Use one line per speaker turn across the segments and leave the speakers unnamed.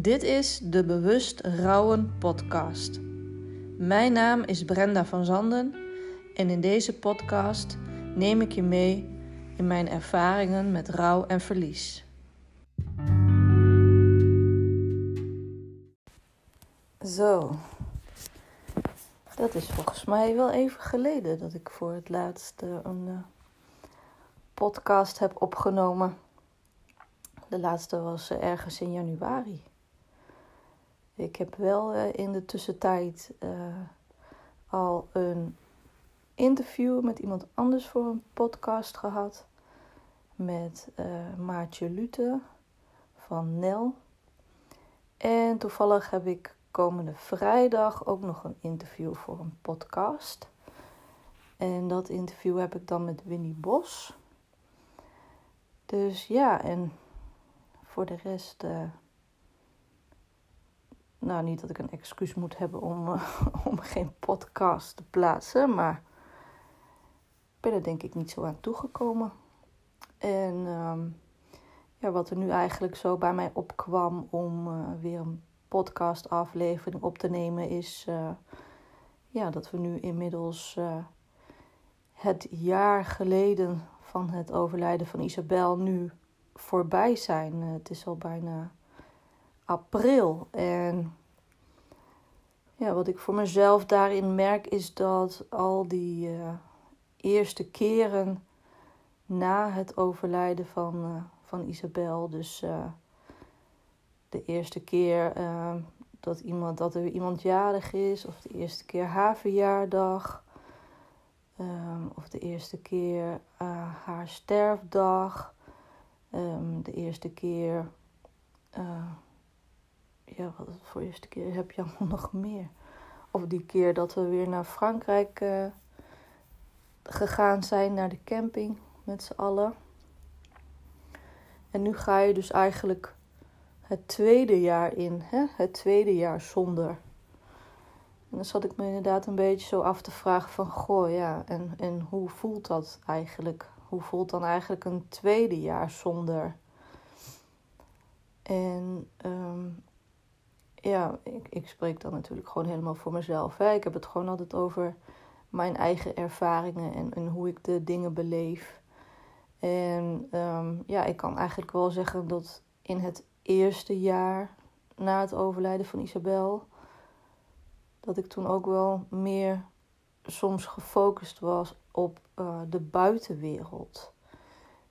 Dit is de Bewust Rouwen podcast. Mijn naam is Brenda van Zanden en in deze podcast neem ik je mee in mijn ervaringen met rouw en verlies. Zo, dat is volgens mij wel even geleden dat ik voor het laatst een uh, podcast heb opgenomen. De laatste was uh, ergens in januari. Ik heb wel uh, in de tussentijd al een interview met iemand anders voor een podcast gehad. Met Maartje Lute van Nel. En toevallig heb ik komende vrijdag ook nog een interview voor een podcast. En dat interview heb ik dan met Winnie Bos. Dus ja, en voor de rest. Uh, nou, niet dat ik een excuus moet hebben om, uh, om geen podcast te plaatsen, maar ik ben er denk ik niet zo aan toegekomen. En um, ja, wat er nu eigenlijk zo bij mij opkwam om uh, weer een podcastaflevering op te nemen is uh, ja, dat we nu inmiddels het jaar geleden van het overlijden van Isabel nu voorbij zijn. Het is al bijna april. En ja, wat ik voor mezelf daarin merk is dat al die eerste keren na het overlijden van, van Isabel, dus de eerste keer dat, iemand, dat er iemand jarig is, of de eerste keer haar verjaardag, um, of de eerste keer haar sterfdag, um, de eerste keer, ja, wat voor eerste keer heb je allemaal nog meer? Of die keer dat we weer naar Frankrijk uh, gegaan zijn, naar de camping met z'n allen. En nu ga je dus eigenlijk het tweede jaar in, hè? het tweede jaar zonder. En dan zat ik me inderdaad een beetje zo af te vragen van, goh ja, en, en hoe voelt dat eigenlijk? Hoe voelt dan eigenlijk een tweede jaar zonder? En um, ja, ik, ik spreek dan natuurlijk gewoon helemaal voor mezelf. Ik heb het gewoon altijd over mijn eigen ervaringen en, en hoe ik de dingen beleef. En um, ja, ik kan eigenlijk wel zeggen dat in het eerste jaar na het overlijden van Isabel, dat ik toen ook wel meer soms gefocust was op uh, de buitenwereld.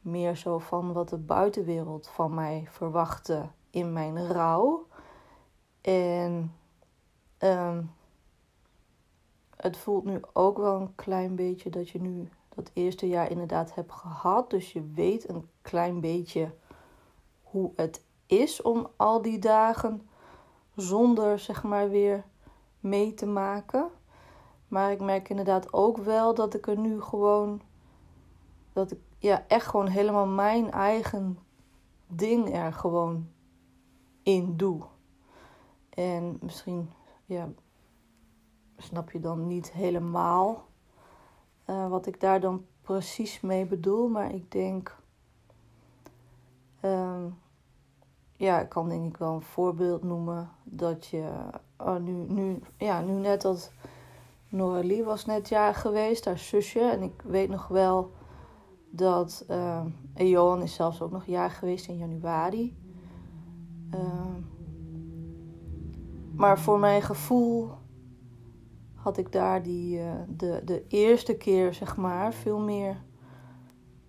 Meer zo van wat de buitenwereld van mij verwachtte in mijn rouw. En um, het voelt nu ook wel een klein beetje dat je nu dat eerste jaar inderdaad hebt gehad. Dus je weet een klein beetje hoe het is om al die dagen zonder zeg maar weer mee te maken. Maar ik merk inderdaad ook wel dat ik er nu gewoon dat ik ja echt gewoon helemaal mijn eigen ding er gewoon in doe. En misschien ja snap je dan niet helemaal uh, wat ik daar dan precies mee bedoel, maar ik denk um, ja, ik kan denk ik wel een voorbeeld noemen dat je oh, nu, nu, ja, nu net dat Noralie was net jaar geweest, haar zusje. En ik weet nog wel dat uh, en Johan is zelfs ook nog jaar geweest in januari. Uh, maar voor mijn gevoel had ik daar die, uh, de, de eerste keer, zeg maar, veel meer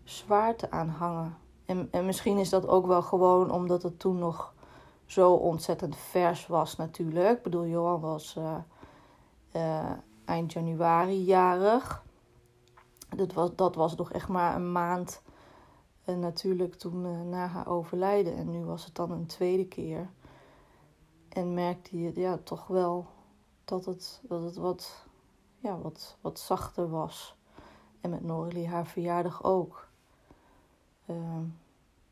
zwaarte aan hangen. En, en misschien is dat ook wel gewoon omdat het toen nog zo ontzettend vers was natuurlijk. Ik bedoel, Johan was uh, uh, eind januari jarig. Dat was, dat was nog echt maar een maand natuurlijk toen na haar overlijden. En nu was het dan een tweede keer. En merkte je ja, toch wel dat het, dat het wat, ja, wat, wat zachter was. En met Norlie haar verjaardag ook. Ehm,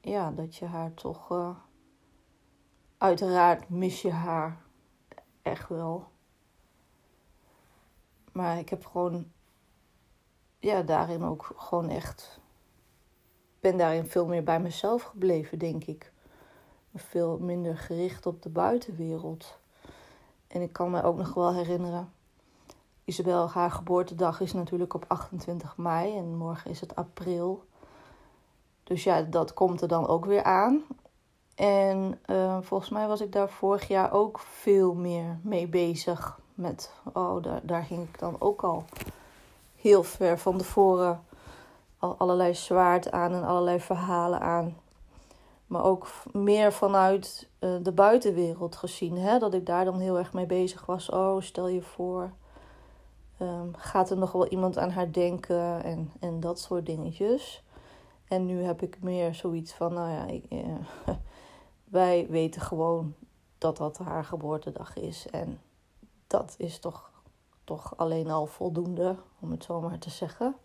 ja, dat je haar toch. Uh, uiteraard mis je haar echt wel. Maar ik heb gewoon. Ja, daarin ook gewoon echt. Ben daarin veel meer bij mezelf gebleven, denk ik. Veel minder gericht op de buitenwereld. En ik kan me ook nog wel herinneren. Isabel, haar geboortedag is natuurlijk op 28 mei en morgen is het april. Dus ja, dat komt er dan ook weer aan. En uh, volgens mij was ik daar vorig jaar ook veel meer mee bezig. Met, oh, daar, daar ging ik dan ook al heel ver van tevoren al allerlei zwaard aan en allerlei verhalen aan. Maar ook meer vanuit uh, de buitenwereld gezien. Hè? Dat ik daar dan heel erg mee bezig was. Oh, stel je voor. Um, gaat er nog wel iemand aan haar denken? En, en dat soort dingetjes. En nu heb ik meer zoiets van, nou ja, ik, uh, wij weten gewoon dat dat haar geboortedag is. En dat is toch, toch alleen al voldoende, om het zo maar te zeggen.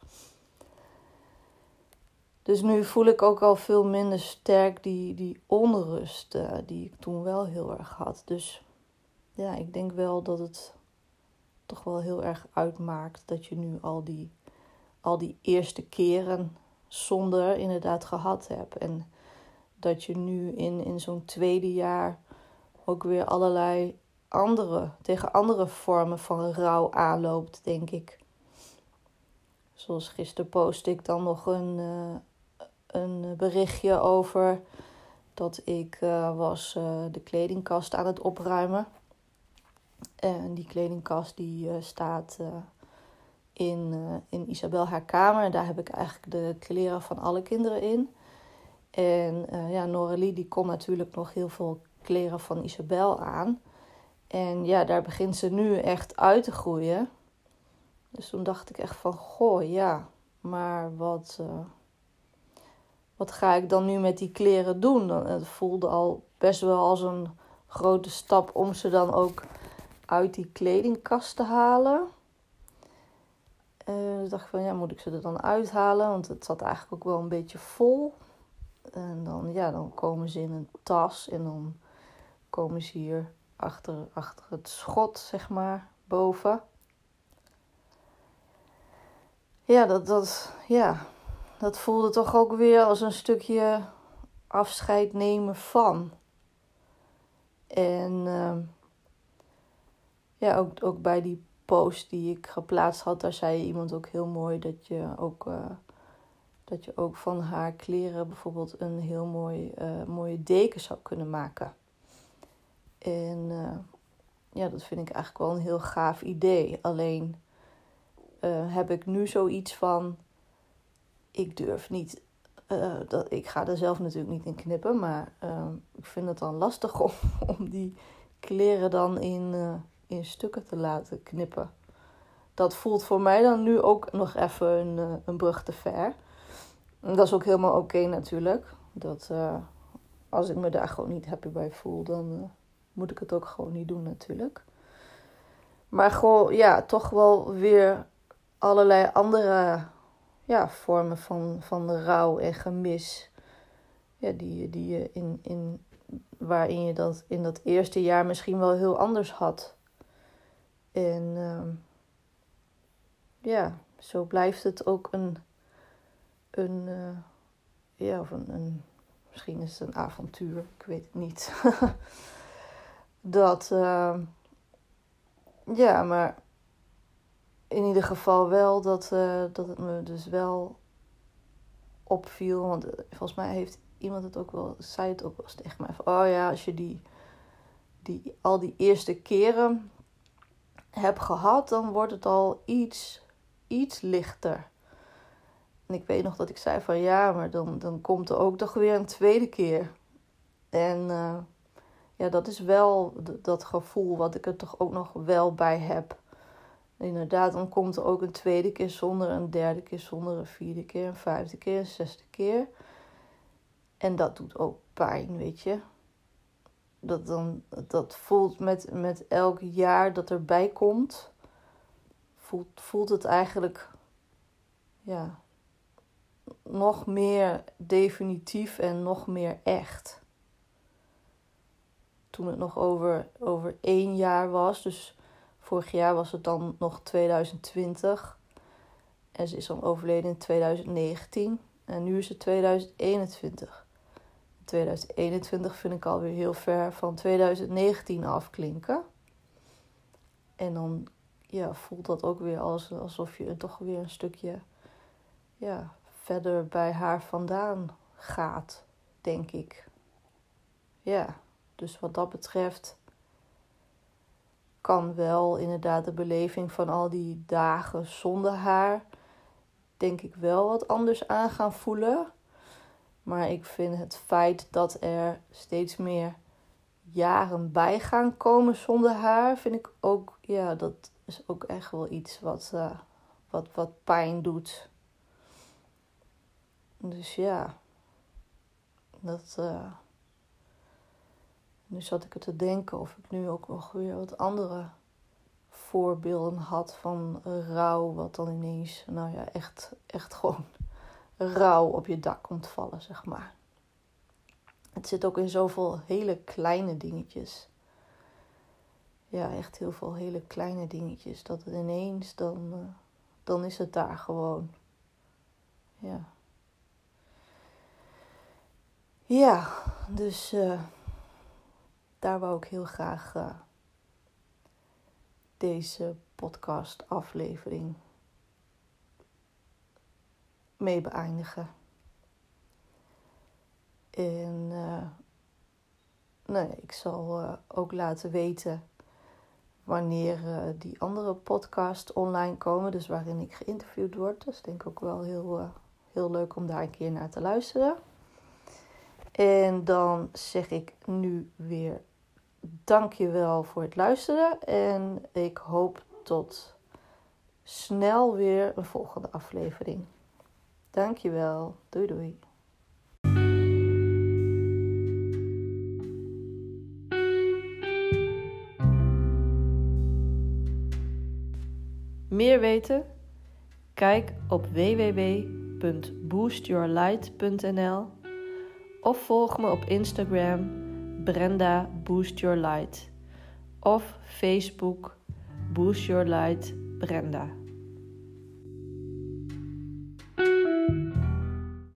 Dus nu voel ik ook al veel minder sterk die, die onrust uh, die ik toen wel heel erg had. Dus ja, ik denk wel dat het toch wel heel erg uitmaakt dat je nu al die, al die eerste keren zonder inderdaad gehad hebt. En dat je nu in, in zo'n tweede jaar ook weer allerlei andere, tegen andere vormen van rouw aanloopt, denk ik. Zoals gisteren post ik dan nog een, uh, een berichtje over dat ik uh, was uh, de kledingkast aan het opruimen. En die kledingkast die staat in, in Isabel haar kamer. Daar heb ik eigenlijk de kleren van alle kinderen in. En ja, Noralie die kon natuurlijk nog heel veel kleren van Isabel aan. En ja, daar begint ze nu echt uit te groeien. Dus toen dacht ik echt van, goh, ja, maar wat, wat ga ik dan nu met die kleren doen? Het voelde al best wel als een grote stap om ze dan ook uit die kledingkast te halen. Uh, dus dacht ik van, ja, moet ik ze er dan uithalen? Want het zat eigenlijk ook wel een beetje vol. En dan, ja, dan komen ze in een tas en dan komen ze hier achter, achter het schot, zeg maar, boven. Ja, dat, dat, ja, dat voelde toch ook weer als een stukje afscheid nemen van. En uh, ja, ook, ook bij die post die ik geplaatst had, daar zei iemand ook heel mooi dat je ook. Uh, dat je ook van haar kleren bijvoorbeeld een heel mooi, uh, mooie deken zou kunnen maken. En uh, ja, dat vind ik eigenlijk wel een heel gaaf idee. Alleen heb ik nu zoiets van: ik durf niet. dat, ik ga er zelf natuurlijk niet in knippen, maar ik vind het dan lastig om, om die kleren dan in, in stukken te laten knippen. Dat voelt voor mij dan nu ook nog even een, een brug te ver. Dat is ook helemaal oké natuurlijk. Dat als ik me daar gewoon niet happy bij voel, dan moet ik het ook gewoon niet doen natuurlijk. Maar gewoon, ja, toch wel weer allerlei andere ja, vormen van, van rouw en gemis. Ja, die, die je in, in, waarin je dat in dat eerste jaar misschien wel heel anders had. En uh, ja, zo blijft het ook een een, uh, ja, of een, een, misschien is het een avontuur, ik weet het niet. dat, uh, ja, maar in ieder geval wel dat, uh, dat het me dus wel opviel. Want volgens mij heeft iemand het ook wel, zei het ook wel eens tegen mij. Van, oh ja, als je die, die, al die eerste keren hebt gehad, dan wordt het al iets, iets lichter. En ik weet nog dat ik zei van ja, maar dan, dan komt er ook toch weer een tweede keer. En uh, ja, dat is wel dat gevoel wat ik er toch ook nog wel bij heb. Inderdaad, dan komt er ook een tweede keer zonder, een derde keer zonder, een vierde keer, een vijfde keer, een zesde keer. En dat doet ook pijn, weet je. Dat, dan, dat voelt met, met elk jaar dat erbij komt, voelt, voelt het eigenlijk ja, nog meer definitief en nog meer echt. Toen het nog over, over één jaar was, dus vorig jaar was het dan nog 2020. En ze is dan overleden in 2019. En nu is het 2021. 2021 vind ik alweer heel ver van 2019 afklinken. En dan ja, voelt dat ook weer als, alsof je toch weer een stukje ja, verder bij haar vandaan gaat, denk ik. Ja, dus wat dat betreft kan wel inderdaad de beleving van al die dagen zonder haar, denk ik wel wat anders aan gaan voelen. Maar ik vind het feit dat er steeds meer jaren bij gaan komen zonder haar, vind ik ook, ja, dat is ook echt wel iets wat, uh, wat, wat pijn doet. Dus ja, dat. Uh, nu zat ik te denken of ik nu ook nog weer wat andere voorbeelden had van rouw, wat dan ineens, nou ja, echt, echt gewoon rouw op je dak komt vallen, zeg maar. Het zit ook in zoveel hele kleine dingetjes. Ja, echt heel veel hele kleine dingetjes. Dat het ineens, dan, uh, dan is het daar gewoon. Ja. Ja, dus uh, daar wou ik heel graag uh, deze podcast aflevering mee beëindigen. En nou ja, ik zal uh, ook laten weten wanneer die andere podcast online komen. Dus waarin ik geïnterviewd word. Dus denk ik ook wel heel, heel leuk om daar een keer naar te luisteren. En dan zeg ik nu weer dankjewel voor het luisteren. En ik hoop tot snel weer een volgende aflevering. Dankjewel. Doei doei. Meer weten? Kijk op www.boostyourlight.nl of volg me op Instagram Brenda Boost Your Light of Facebook Boost Your Light Brenda.